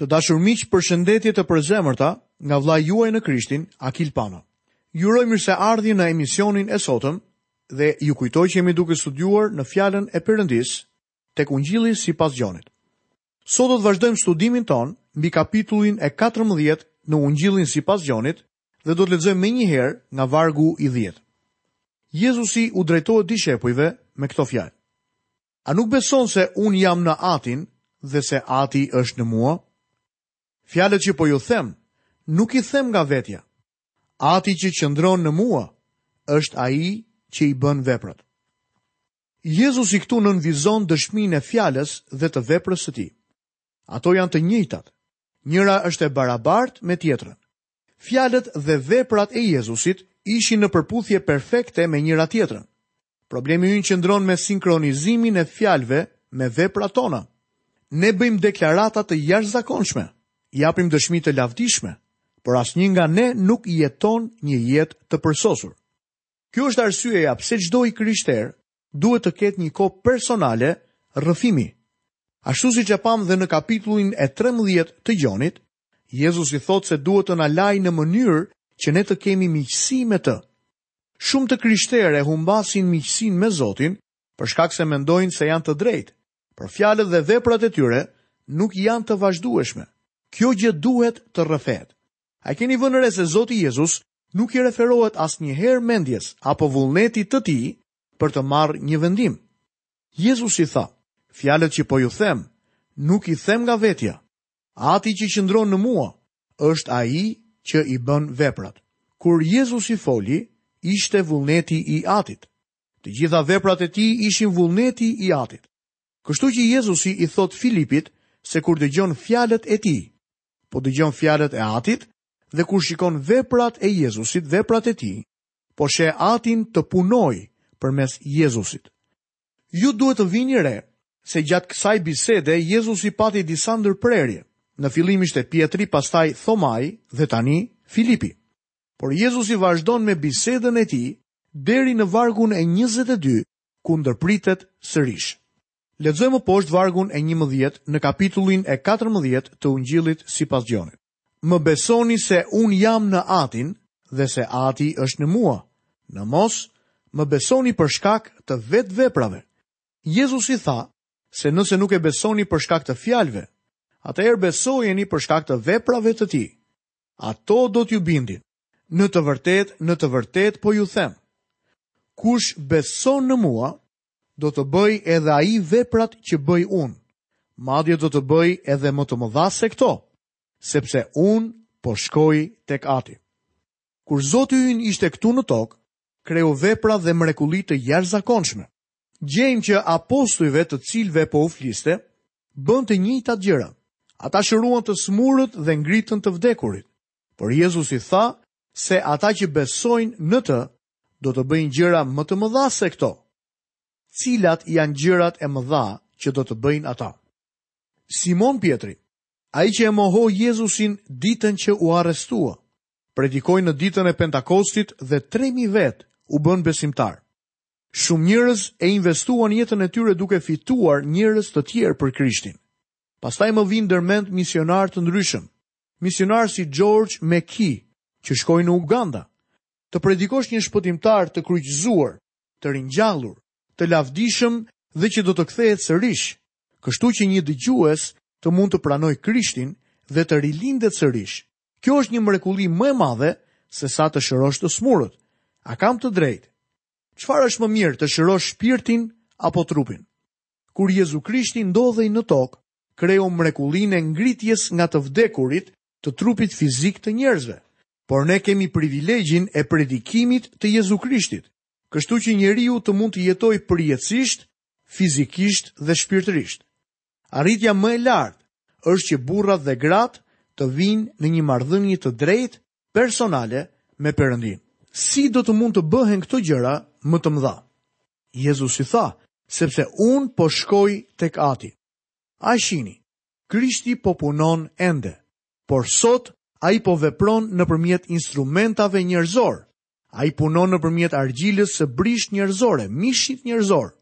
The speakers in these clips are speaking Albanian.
Të dashur miq, përshëndetje të përzemërta nga vllai juaj në Krishtin, Akil Pano. Ju uroj mirëseardhje në emisionin e sotëm dhe ju kujtoj që jemi duke studiuar në Fjalën e Perëndisë tek Ungjilli sipas Gjonit. Sot do të vazhdojmë studimin tonë mbi kapitullin e katërmbëdhjetë në Ungjillin sipas Gjonit dhe do të lexojmë menjëherë nga vargu i dhjetë. Jezusi u drejtohet dishepujve me këto fjalë. A nuk beson se unë jam në Atin dhe se Ati është në mua? Fjalët që po ju them, nuk i them nga vetja. Ati që qëndron në mua, është ai që i bën veprat. Jezusi këtu nënvizon dëshminë e fjalës dhe të veprës të tij. Ato janë të njëjtat. Njëra është e barabartë me tjetrën. Fjalët dhe veprat e Jezusit ishin në përputhje perfekte me njëra-tjetrën. Problemi ynë qëndron me sinkronizimin e fjalëve me veprat tona. Ne bëjmë deklarata të jashtëzakonshme, japim dëshmi të lavdishme, por asnjë nga ne nuk jeton një jetë të përsosur. Kjo është arsyeja pse çdo i krishterë duhet të ketë një kohë personale rrëfimi. Ashtu siç e pamë dhe në kapitullin e trembëdhjetë të Gjonit, Jezusi thotë se duhet të na lajë në mënyrë që ne të kemi miqësi me të. Shumë të krishterë e humbasin miqësinë me Zotin për shkak se mendojnë se janë të drejtë, por fjalët dhe veprat e tyre nuk janë të vazhdueshme. Kjo gjë duhet të rrëfehet. A keni vënë re se Zoti Jezus nuk i referohet asnjëherë mendjes apo vullnetit të tij për të marrë një vendim? Jezusi tha: "Fjalët që po ju them, nuk i them nga vetja. Ati që qëndron në mua, është ai që i bën veprat. Kur Jezusi foli, ishte vullneti i Atit. Të gjitha veprat e tij ishin vullneti i Atit. Kështu që Jezusi i thotë Filipit se kur dëgjon fjalët e tij, po dëgjon fjalët e Atit dhe kur shikon veprat e Jezusit, veprat e tij, po sheh Atin të punojë përmes Jezusit. Ju duhet të vini re, se gjatë kësaj bisede Jezusi pati disa ndërprerje. Në fillim ishte Pjetri, pastaj Thomai dhe tani Filipi. Por Jezusi vazhdon me bisedën e tij deri në vargun e njëzet e dy, ku ndërpritet sërish. Lexojmë më poshtë vargun e njëmbëdhjetë në kapitullin e katërmbëdhjetë të Ungjillit sipas Gjonit. Më besoni se unë jam në Atin dhe se Ati është në mua. Në mos, më besoni për shkak të vetë veprave. Jezusi tha se nëse nuk e besoni për shkak të fjalëve, atëherë besojeni për shkak të veprave të tij. Ato do t'ju bindin. Në të vërtetë, në të vërtetë po ju them. Kush beson në mua, Do të bëjë edhe ai veprat që bëj unë, madje do të bëjë edhe më të mëdha se këto, sepse unë po shkoj tek Ati. Kur Zoti ynë ishte këtu në tokë, kreu vepra dhe mrekulli të jashtëzakonshme. Gjejmë që apostujve të cilëve po u fliste, bënë të njëjtat gjëra. Ata shëruan të smurët dhe ngritën të vdekurit. Por Jezusi tha se ata që besojnë në të do të bëjnë gjëra më të mëdha se këto. Cilat janë gjërat e mëdha që do të bëjnë ata? Simon Pjetri, ai që e mohoi Jezusin ditën që u arrestua, predikoi në ditën e Pentakostit dhe 3000 vetë u bënë besimtarë. Shumë njerëz e investuan jetën e tyre duke fituar njerëz të tjerë për Krishtin. Pastaj më vijnë ndërmend misionarë të ndryshëm. Misionarë si George McKee, që shkoi në Uganda, të predikosh një shpëtimtar të kryqëzuar, të ringjallur, të lavdishëm dhe që do të kthehet sërish, kështu që një dëgjues të mund të pranojë Krishtin dhe të rilindet sërish. Kjo është një mrekulli më e madhe se sa të shërosh të smurët. A kam të drejtë? Çfarë është më mirë të shërosh shpirtin apo trupin? Kur Jezu Krishti ndodhej në tokë, kreu mrekullinë e ngritjes nga të vdekurit të trupit fizik të njerëzve, por ne kemi privilegjin e predikimit të Jezu Krishtit, kështu që njeriu të mund të jetojë përjetësisht, fizikisht dhe shpirtërisht. Arritja më e lartë është që burrat dhe gratë të vijnë në një marrëdhënie të drejtë personale me Perëndinë. Si do të mund të bëhen këto gjëra më të mëdha? Jezusi tha, sepse unë po shkoj tek Ati. A e shihni? Krishti po punon ende, por sot ai po vepron nëpërmjet instrumentave njerëzorë. Ai punon nëpërmjet argjilës së brishtë njerëzore, mishit njerëzor.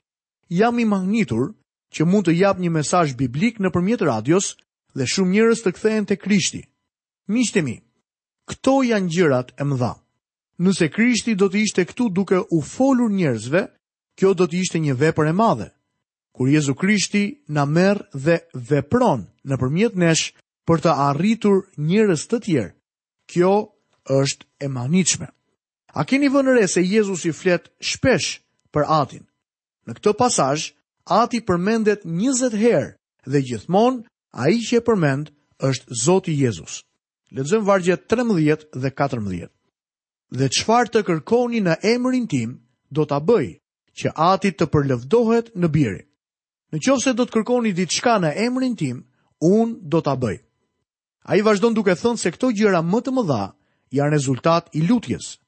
Jam i mahnitur që mund të jap një mesazh biblik nëpërmjet radios dhe shumë njerëz të kthehen te Krishti. Miqtë e mi, këto janë gjërat e mëdha. Nëse Krishti do të ishte këtu duke u folur njerëzve, kjo do të ishte një vepër e madhe. kur Jezu Krishti na merr dhe vepron nëpërmjet nesh për të arritur njerëz të tjerë. Kjo është e mahnitshme. A keni vënë re se Jezusi flet shpesh për Atin? Në këtë pasazh, Ati përmendet 20 herë dhe gjithmonë ai që e përmend është Zoti Jezus. Lexojmë vargjet 13 dhe 14. Dhe çfarë të kërkoni në emrin tim, do ta bëj, që ati të përlëvdohet në Birin. Në qoftë se do të kërkoni diçka në emrin tim, unë do ta bëj. Ai vazhdon duke thënë se këto gjëra më të mëdha janë rezultat i lutjes.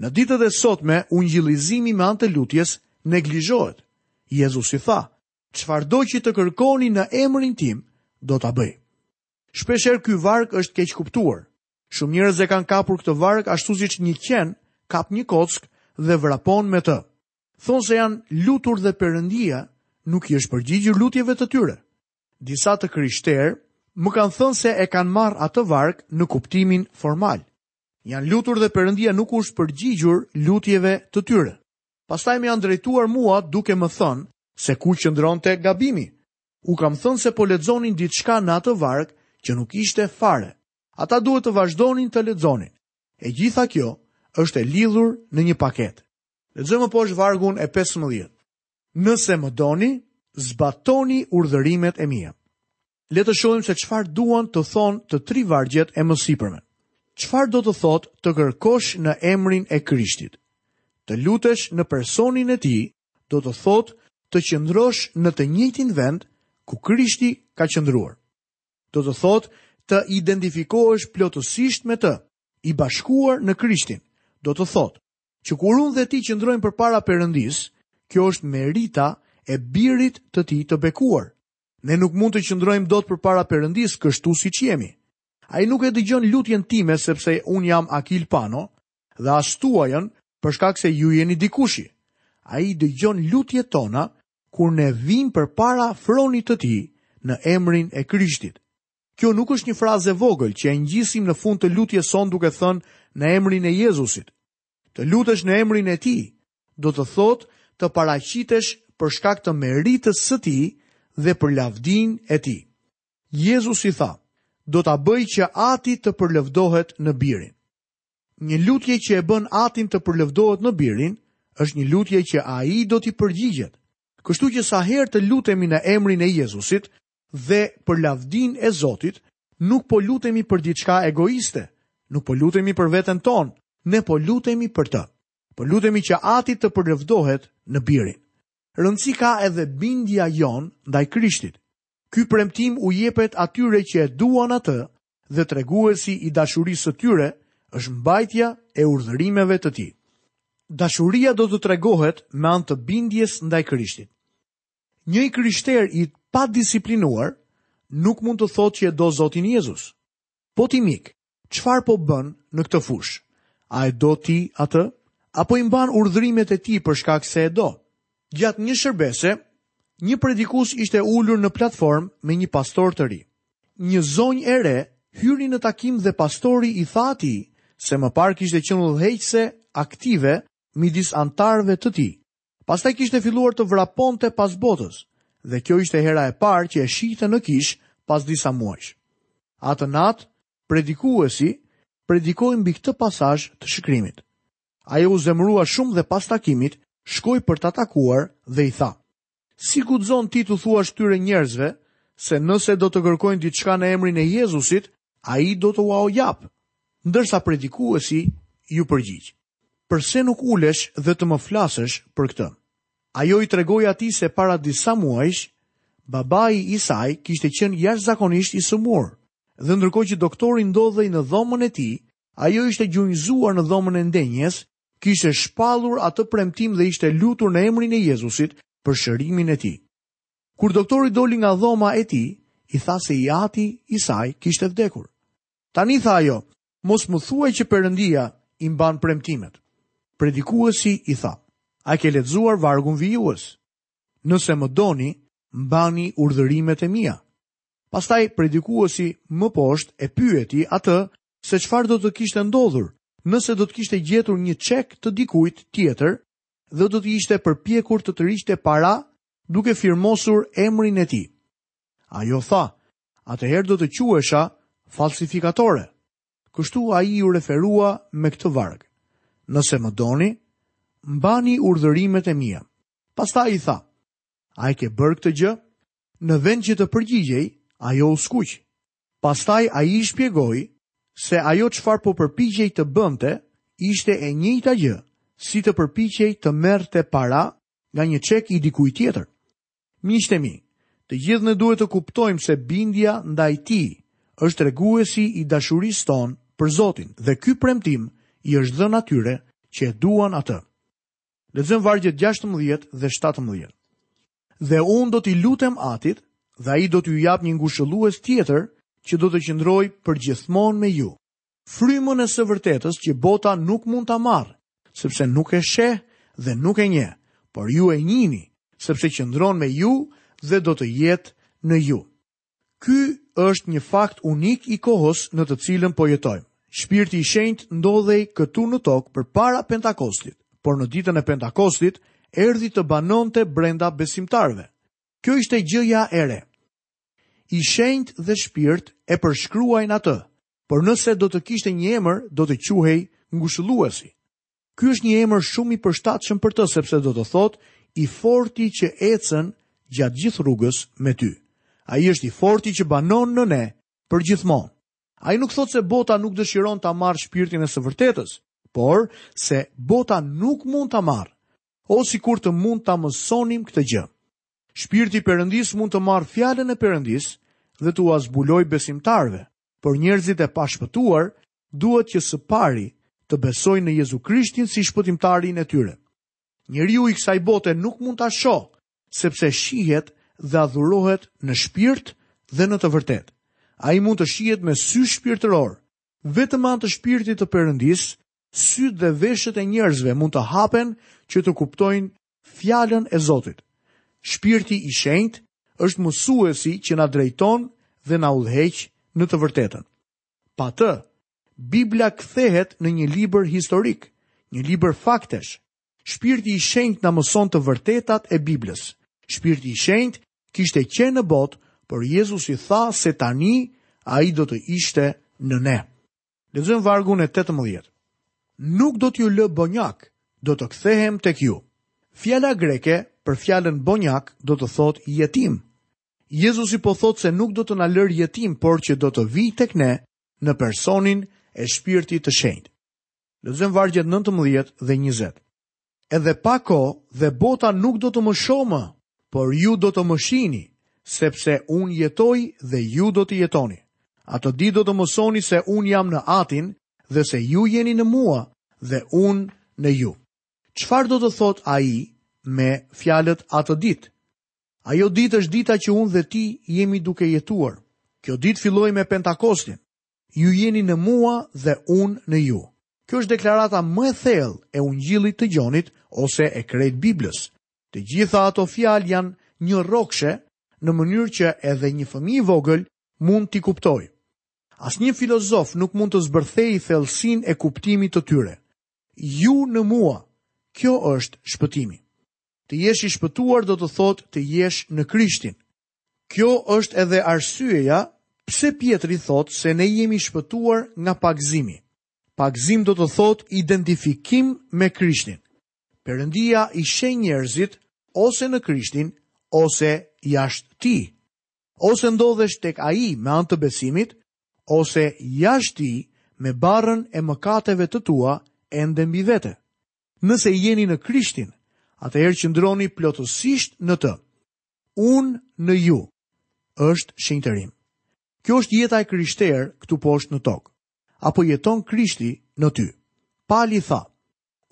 Në ditët e sotme, ungjillizimi me anë të lutjes neglizhohet. Jezusi tha, çfarëdo që të kërkoni në emrin tim, do ta bëj. Shpeshherë ky varg është keqkuptuar. Shumë njerëz e kanë kapur këtë varg ashtu siç një qen kap një kockë dhe vrapon me të. Thonë se janë lutur dhe Perëndia nuk i është përgjigjur lutjeve të tyre. Disa të krishterë më kanë thënë se e kanë marrë atë varg në kuptimin formal. Janë lutur dhe Perëndia nuk u është përgjigjur lutjeve të tyre. Pastaj më janë drejtuar mua duke më thënë se ku qëndronte gabimi. U kam thënë se po lexonin diçka në atë varg që nuk ishte fare. Ata duhet të vazhdonin të lexonin. E gjitha kjo është e lidhur në një paketë. Lexojmë më poshtë vargun e 15. Nëse më doni, zbatoni urdhërimet e mia. Le të shohim se çfarë duan të thonë të tri vargjet e mësipërme. Çfarë do të thotë të kërkosh në emrin e Krishtit? Të lutesh në personin e tij do të thotë të qëndrosh në të njëjtin vend ku Krishti ka qëndruar. do të thotë të identifikohesh plotësisht me të, i bashkuar në Krishtin, do të thotë që kur unë dhe ti qëndrojmë përpara Perëndisë, kjo është merita e Birit të tij të bekuar. Ne nuk mund të qëndrojmë dot përpara Perëndisë kështu siç jemi. Ai nuk e dëgjon lutjen time sepse unë jam Akil Pano dhe as tuajën për shkak se ju jeni dikushi. Ai i dëgjon lutjet tona Kur ne vijmë përpara fronit të tij në emrin e Krishtit. Kjo nuk është një frazë e vogël që e ngjisim në fund të lutjes sonë duke thënë në emrin e Jezusit. Të lutesh në emrin e tij do të thotë të paraqitesh për shkak të meritës së tij dhe për lavdinë e tij. Jezusi tha, Do ta bëj që Ati të përlëvdohet në Birin. Një lutje që e bën atin të përlëvdohet në birin, është një lutje që ai do t'i përgjigjet. Kështu që sa herë të lutemi në emrin e Jezusit dhe për lavdinë e Zotit, nuk po lutemi për diçka egoiste, nuk po lutemi për veten tonë, ne po lutemi për të. Po lutemi që Ati të përlëvdohet në birin. Rëndësi ka edhe bindja jonë ndaj Krishtit. Ky premtim u jepet atyre që e duan atë dhe treguesi i dashurisë së tyre është mbajtja e urdhërimeve të tij. Dashuria do të tregohet me anë të bindjes ndaj Krishtit. Një i krishterë i padisiplinuar nuk mund të thotë që e do Zotin Jezus. Po ti mik, çfarë po bën në këtë fushë? A e do ti atë? Apo i mban urdhërimet e tij për shkak se e do? Gjatë një shërbese, një predikues ishte ulur në platformë me një pastor të ri. Një zonjë e re hyri në takim dhe pastori i tha atij se më parë kishte qenë udhëheqëse aktive midis anëtarëve të tij. Pastaj kishte filluar të vraponte pas botës dhe kjo ishte hera e parë që e shihte në kishë pas disa muajsh. Atë natë, predikuesi predikoi mbi këtë pasazh të Shkrimit. Ajo u zemërua shumë dhe pas takimit shkoi për ta takuar dhe i tha, Si guxon ti t'u thuash këtyre njerëzve se nëse do të kërkojnë diçka në emrin e Jezusit, ai do t'ua japë? Ndërsa predikuesi iu përgjigj, Përse nuk ulesh dhe të më flasësh për këtë? Ajo i tregoi atij se para disa muajsh, babai i saj kishte qenë jashtëzakonisht i sëmurë, dhe ndërkohë që doktori ndodhej në dhomën e tij, ajo ishte gjunjëzuar në dhomën e ndenjes kishte shpallur atë premtim dhe ishte lutur në emrin e Jezusit për shërimin e tij. Kur doktori doli nga dhoma e tij, i tha se i ati i saj kishte vdekur. Tani tha ajo, mos më thuaj që Perëndia i mban premtimet. Predikuesi i tha, a e ke lexuar vargun vijues? Nëse më doni, mbani urdhërimet e mia. Pastaj predikuesi më poshtë e pyeti atë se çfarë do të kishte ndodhur nëse do të kishte gjetur një çek të dikujt tjetër dhe do të ishte përpjekur të tërhiqte para duke firmosur emrin e tij. Ajo tha, atëherë do të quhesha falsifikatore. Kështu ai iu referua me këtë varg. Nëse më doni, mbani urdhërimet e mia. Pastaj i tha, a e ke bërë këtë gjë? Në vend që të përgjigjej, ajo u skuq. Pastaj ai i shpjegoi se ajo çfarë po përpiqej të bënte ishte e njëjta gjë si të përpiqej të merrte para nga një çek i dikujt tjetër. Miqtë e mi, të gjithë ne duhet të kuptojmë se bindja ndaj tij është treguesi i dashurisë tonë për Zotin dhe ky premtim i është dhënë atyre që e duan atë. Lexojmë vargjet 16 dhe 17. Dhe unë do t'i lutem Atit, dhe ai do t'ju japë një ngushëllues tjetër që do të qëndrojë përgjithmonë me ju. Frymën e së vërtetës që bota nuk mund ta marrë, sepse nuk e sheh dhe nuk e njeh, por ju e njihni, sepse qëndron me ju dhe do të jetë në ju. Ky është një fakt unik i kohës në të cilën po jetojmë. Shpirti i Shenjtë ndodhej këtu në tokë përpara Pentakostit, por në ditën e Pentakostit erdhi të banonte brenda besimtarëve. Kjo ishte gjëja e re. I Shenjtë dhe Shpirt e përshkruajnë atë, por nëse do të kishte një emër, do të quhej ngushëlluesi. Ky është një emër shumë i përshtatshëm për të sepse do të thotë i forti që ecën gjatë gjithë rrugës me ty. Ai është i forti që banon në ne përgjithmonë. Ai nuk thotë se bota nuk dëshiron ta marrë shpirtin e së vërtetës, por se bota nuk mund ta marrë. O sikur të mund ta mësonim këtë gjë. Shpirti i Perëndisë mund të marrë fjalën e Perëndisë dhe t'ua zbulojë besimtarëve, por njerëzit e pashpëtuar duhet që së pari të besojnë në Jezu Krishtin si shpëtimtarin e tyre. Njeriu i kësaj bote nuk mund ta shohë, sepse shihet dhe adhurohet në shpirt dhe në të vërtetë. Ai mund të shihet me sy shpirtëror. Vetëm me anë të shpirtit të Perëndisë, sytë dhe veshët e njerëzve mund të hapen që të kuptojnë fjalën e Zotit. Shpirti i shenjtë është mësuesi që na drejton dhe na udhëheq në të vërtetën. Pa të, Bibla kthehet në një libër historik, një libër faktesh. Shpirti i Shenjtë na mëson të vërtetat e Biblës. Shpirti i Shenjtë kishte qenë në botë, por Jezusi tha se tani ai do të ishte në ne. Lexojmë vargun e 18. Nuk do t'ju lë bonjak, do të kthehem tek ju. Fjala greke për fjalën bonjak do të thotë jetimë. Jezusi po thotë se nuk do të na lërë jetimë, por që do të vijë tek ne në personin e Shpirtit të Shenjtë. Lexojmë vargjet 19 dhe 20. Edhe pak kohë dhe bota nuk do të më shohë më, por ju do të më shihni, sepse unë jetoj dhe ju do të jetoni. Atë ditë do të mësoni se unë jam në Atin dhe se ju jeni në mua dhe unë në ju. Çfarë do të thotë ai me fjalët atë ditë? Ajo ditë është dita që unë dhe ti jemi duke jetuar. Kjo ditë filloi me Pentakostin. Ju jeni në mua dhe unë në ju. Kjo është deklarata më e thellë e Ungjillit të Gjonit ose e krejt Biblës. Të gjitha ato fjalë janë njërrokëshe në mënyrë që edhe një fëmijë i vogël mund t'i kuptojë. Asnjë filozof nuk mund të zbërthejë thellësinë e kuptimit të tyre. Ju në mua. Kjo është shpëtimi. Të jesh i shpëtuar do të thotë të jesh në Krishtin. Kjo është edhe arsyeja pse Pjetri thotë se ne jemi shpëtuar nga pagëzimi. Pagëzim do të thotë identifikim me Krishtin. Perëndia i sheh njerëzit ose në Krishtin ose jashtë tij. Ose ndodhesh tek ai me anë të besimit, ose jashtë tij me barrën e mëkateve të tua ende mbi vete. Nëse jeni në Krishtin, atëherë qëndroni plotësisht në të. Unë në ju është shenjtërim. Kjo është jeta e krishterë këtu poshtë në tokë. Apo jeton Krishti në ty. Pali tha,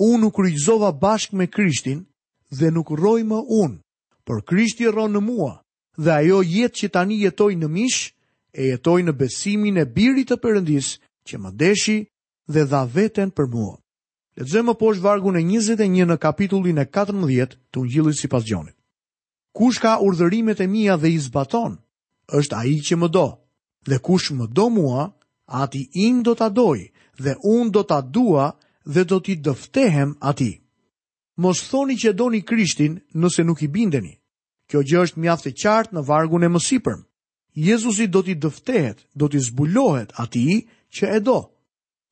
unë u kryqëzova bashkë me Krishtin dhe nuk rroj më unë, por Krishti rron në mua dhe ajo jetë që tani jetoj në mish, e jetoj në besimin e birit të Perëndisë që më deshi dhe dha veten për mua. Lexojmë më poshtë vargun e njëzet e një në kapitullin e katërmbëdhjetë të Ungjillit sipas Gjonit. Kush ka urdhërimet e mia dhe i zbaton, është ai që më do, dhe kush më do mua, ati im do ta dojë, dhe unë do ta dua dhe do t'i dëftehem atij. Mos thoni që e doni Krishtin nëse nuk i bindeni. Kjo gjë është mjaft e qartë në vargun e mësipërm. Jezusi do t'i dëftehet, do t'i zbulohet atij që e do.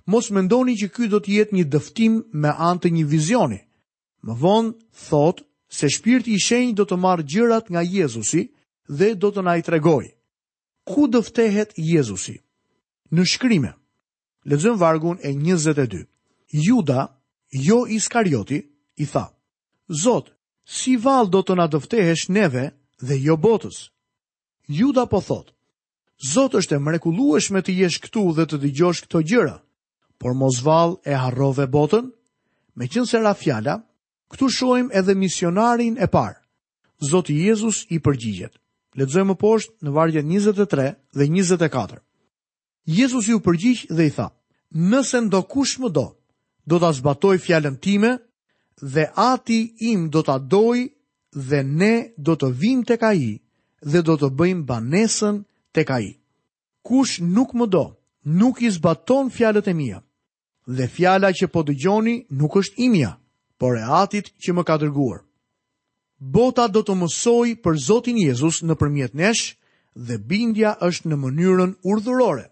Mos mendoni që ky do të jetë një dëftim me anë të një vizioni. Më vonë thotë se Shpirti i Shenjtë do të marrë gjërat nga Jezusi dhe do të na i tregojë. Ku dëftehet Jezusi? Në shkrime. Lexojmë vargun e 22. Juda, jo Iskarioti, i tha: Zot, si vallë do të na dëftehesh neve dhe jo botës? Juda po thotë, Zot është e mrekullueshme të jesh këtu dhe të dëgjosh këto gjëra. Por mos vallë e harrove botën? Meqenëse ra fjala, këtu shohim edhe misionarin e parë. Zoti Jezus i përgjigjet. Lexojmë më poshtë në vargjet 23 dhe 24. Jezusi u përgjigj dhe i tha: Nëse ndokush më do, do ta zbatojë fjalën time dhe Ati im do ta dojë dhe ne do të vijmë tek ai dhe do të bëjmë banesën tek ai. Kush nuk më do, nuk i zbaton fjalët e mia. Dhe fjala që po dëgjoni nuk është imja, por e Atit që më ka dërguar. Bota do të mësojë për Zotin Jezus nëpërmjet nesh dhe bindja është në mënyrën urdhurore.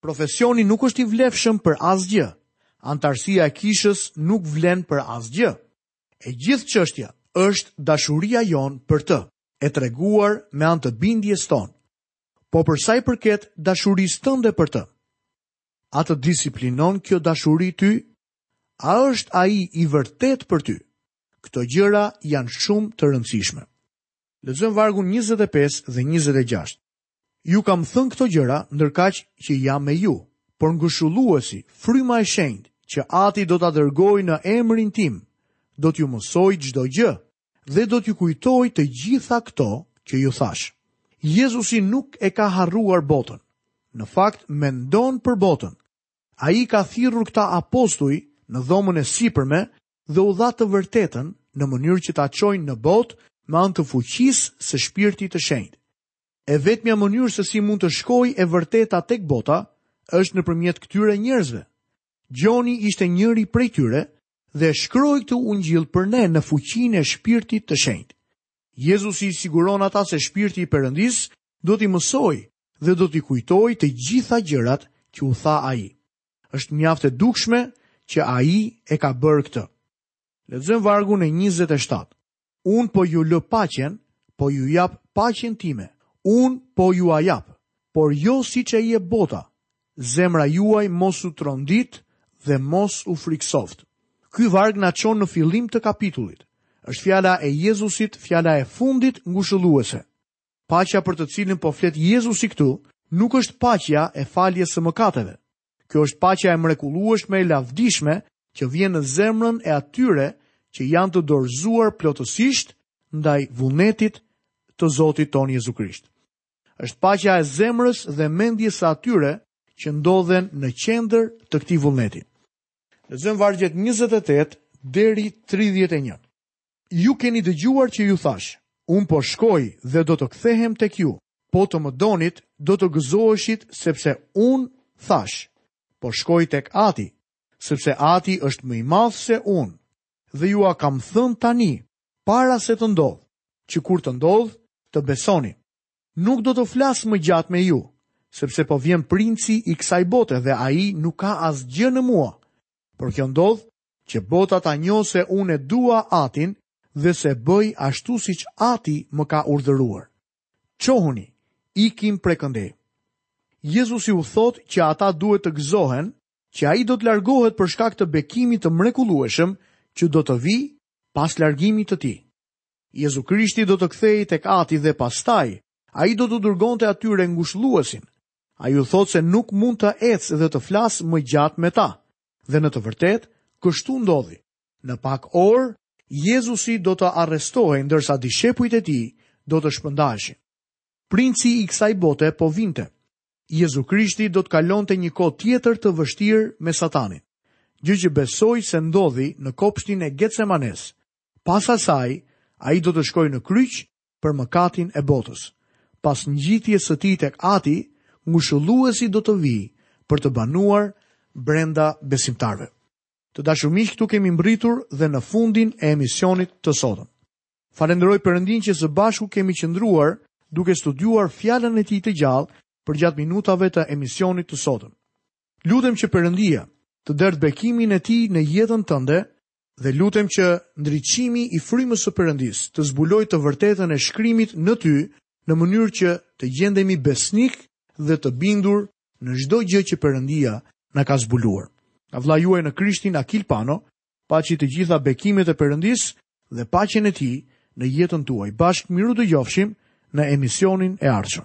Profesioni nuk është i vlefshëm për asgjë, anëtarësia e kishës nuk vlen për asgjë. E gjithë çështja është dashuria jonë për të, e treguar me anë të bindjes tonë. Po për sa i përket dashurisë tënde për të, a të disiplinon kjo dashuri ty? A është ai i vërtetë për ty? Këto gjëra janë shumë të rëndësishme. Lexojmë vargun 25 dhe 26. Ju kam thënë këto gjëra ndërkaq që jam me ju, por Ngushëlluesi, Fryma e Shenjtë, që Ati do ta dërgojë në emrin tim, do t'ju mësojë çdo gjë dhe do t'ju kujtojë të gjitha këto që ju thashë. Jezusi nuk e ka harruar botën. Në fakt, mendon për botën. Ai ka thirrur këta apostuj në dhomën e sipërme dhe u dha të vërtetën në mënyrë që ta çojnë në botë me anë të fuqisë së Shpirtit të Shenjtë. E vetmja mënyrë se si mund të shkojë e vërteta tek bota është nëpërmjet këtyre njerëzve. Gjoni ishte njëri prej tyre dhe shkroi këtë ungjill për ne në fuqinë e Shpirtit të Shenjtë. Jezusi i siguron ata se Shpirti i Perëndisë do t'i mësojë dhe do t'i kujtojë të gjitha gjërat që u tha ai. Është mjaft e dukshme që ai e ka bërë këtë. Lexojmë vargun e 27. Unë po ju lë paqen, po ju jap paqen time. Unë po jua jap, por jo siç e jep bota. Zemra juaj mos u tronditë dhe mos u frikësoftë. Ky varg na çon në fillim të kapitullit. Është fjala e Jezusit, fjala e fundit ngushëlluese. Paqja për të cilën po flet Jezusi këtu, nuk është paqja e faljes së mëkateve. Kjo është paqja e mrekullueshme e lavdishme që vjen në zemrën e atyre që janë të dorëzuar plotësisht ndaj vullnetit të Zotit tonë Jezu Krisht. Është paqja e zemrës dhe mendjes së atyre që ndodhen në qendër të këtij vullneti. Lexojmë vargjet 28 deri 31. Ju keni dëgjuar që ju thashë, Unë po shkoj dhe do të kthehem tek ju. Po të më donit, do të gëzoheshit sepse Unë thashë, Po shkoj tek Ati, sepse Ati është më i madh se Unë. Dhe jua kam thënë tani, para se të ndodhë, që kur të ndodhë, të besoni. Nuk do të flas më gjatë me ju, sepse po vjen princi i kësaj bote dhe ai nuk ka asgjë në mua. Por kjo ndodh që bota ta njohë se unë e dua Atin dhe se bëj ashtu siç Ati më ka urdhëruar. Çohuni, ikim prej këndej. Jezusi u thotë që ata duhet të gëzohen që ai do të largohet për shkak të bekimit të mrekullueshëm që do të vijë pas largimit të tij. Jezu Krishti do të kthehej tek Ati dhe pastaj ai do t'u dërgonte atyre ngushëlluesin, Ai u thotë se nuk mund të ecë dhe të flasë më gjatë me ta. Dhe në të vërtetë, kështu ndodhi. Në pak orë, Jezusi do të arrestohej ndërsa dishepujt e tij do të shpëndaheshin. Princi i kësaj bote po vinte. Jezu Krishti do të kalonte një kohë tjetër të vështirë me satanin. Gjë që besoj se ndodhi në kopshtin e Getsemanesë. Pas asaj, ai do të shkojë në kryq për mëkatin e botës. Pas ngjitjes së tij tek Ati, ngushëlluesi do të vijë për të banuar brenda besimtarëve. Të dashur miq, këtu kemi mbërritur dhe në fundin e emisionit të sotëm. Falenderoj Perëndinë që së bashku kemi qëndruar duke studiuar fjalën e tij të gjallë përgjatë minutave të emisionit të sotëm. Lutem që Perëndia të derdhë bekimin e tij në jetën tënde Dhe lutem që ndriçimi i frymës së Perëndisë të zbulojë të vërtetën e shkrimit në ty në mënyrë që të gjendemi besnikë dhe të bindur në çdo gjë që Perëndia na ka zbuluar. Nga vëllai juaj në Krishtin Akil Pano, paçi të gjitha bekimet e Perëndisë dhe paqen e tij në jetën tuaj. Bashkë mirudëgjofshim në emisionin e ardhshëm.